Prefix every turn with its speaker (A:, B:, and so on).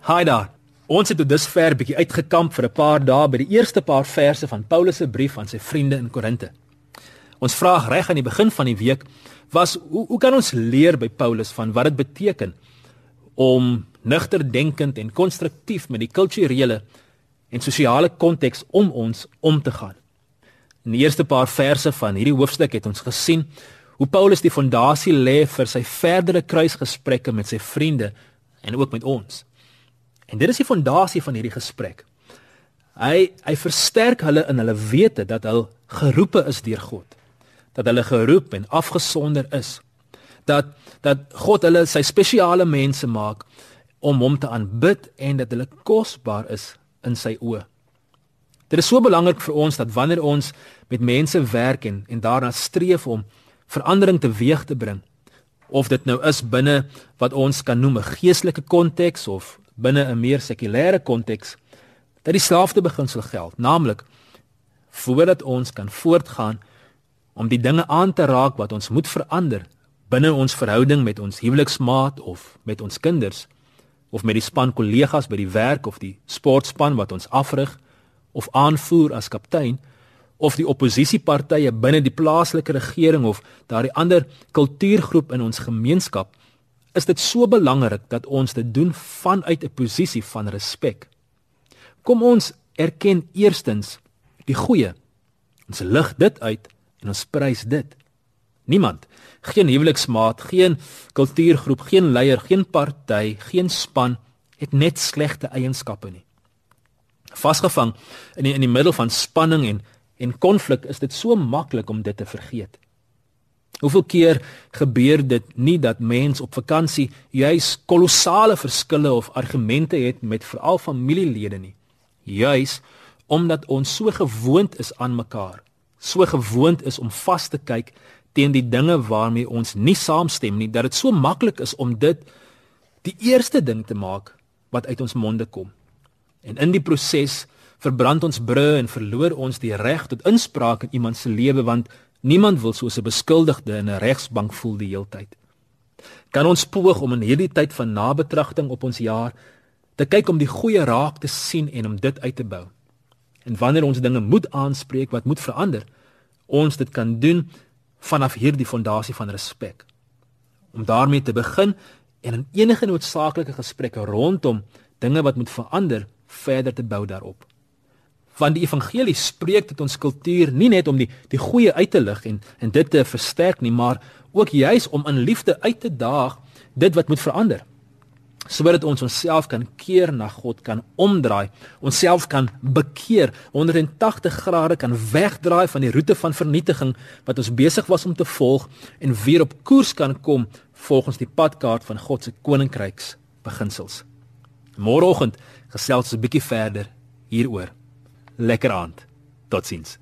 A: Haai daar. Ons het tot dusver bietjie uitgekamp vir 'n paar dae by die eerste paar verse van Paulus se brief aan sy vriende in Korinte. Ons vraag reg aan die begin van die week was hoe hoe kan ons leer by Paulus van wat dit beteken om nugter denkend en konstruktief met die kulturele en sosiale konteks om ons om te gaan. In die eerste paar verse van hierdie hoofstuk het ons gesien hoe Paulus die fondasie lê vir sy verdere kruisgesprekke met sy vriende en ook met ons. En dit is die fondasie van hierdie gesprek. Hy hy versterk hulle in hulle wete dat hulle geroepe is deur God. Dat hulle geroep en afgesonder is. Dat dat God hulle sy spesiale mense maak om hom te aanbid en dat hulle kosbaar is in sy oë. Dit is so belangrik vir ons dat wanneer ons met mense werk en en daarna streef om verandering teweeg te bring, of dit nou is binne wat ons kan noem 'n geestelike konteks of binne 'n meer sekulêre konteks dat dieselfde beginsel geld, naamlik voordat ons kan voortgaan om die dinge aan te raak wat ons moet verander binne ons verhouding met ons huweliksmaat of met ons kinders of met die span kollegas by die werk of die sportspan wat ons afrig of aanvoer as kaptein of die oppositiepartye binne die plaaslike regering of daardie ander kultuurgroep in ons gemeenskap is dit so belangrik dat ons dit doen vanuit 'n posisie van respek. Kom ons erken eerstens die goeie. Ons lig dit uit en ons prys dit. Niemand, geen huweliksmaat, geen kultuurgroep, geen leier, geen party, geen span het net slegte eienskappe nie. Vasgevang in die, in die middel van spanning en en konflik is dit so maklik om dit te vergeet. Hoeveel keer gebeur dit nie dat mens op vakansie juis kolossale verskille of argumente het met veral familielede nie. Juis omdat ons so gewoond is aan mekaar, so gewoond is om vas te kyk teen die dinge waarmee ons nie saamstem nie, dat dit so maklik is om dit die eerste ding te maak wat uit ons monde kom. En in die proses verbrand ons brûe en verloor ons die reg tot inspraak in iemand se lewe want Niemand wil soos 'n beskuldigde in 'n regsbank voel die heeltyd. Kan ons poog om in hierdie tyd van nabetragting op ons jaar te kyk om die goeie raak te sien en om dit uit te bou. En wanneer ons dinge moet aanspreek wat moet verander, ons dit kan doen vanaf hierdie fondasie van respek. Om daarmee te begin en in enige noodsaaklike gesprekke rondom dinge wat moet verander, verder te bou daarop want die evangelie spreek tot ons kultuur nie net om die die goeie uit te lig en en dit te versterk nie, maar ook juis om in liefde uit te daag dit wat moet verander. Sodat ons onsself kan keer na God, kan omdraai, onsself kan bekeer, 180 grade kan wegdraai van die roete van vernietiging wat ons besig was om te volg en weer op koers kan kom volgens die padkaart van God se koninkryks beginsels. Môreoggend gesels ons 'n bietjie verder hieroor lekker aand. Totsiens.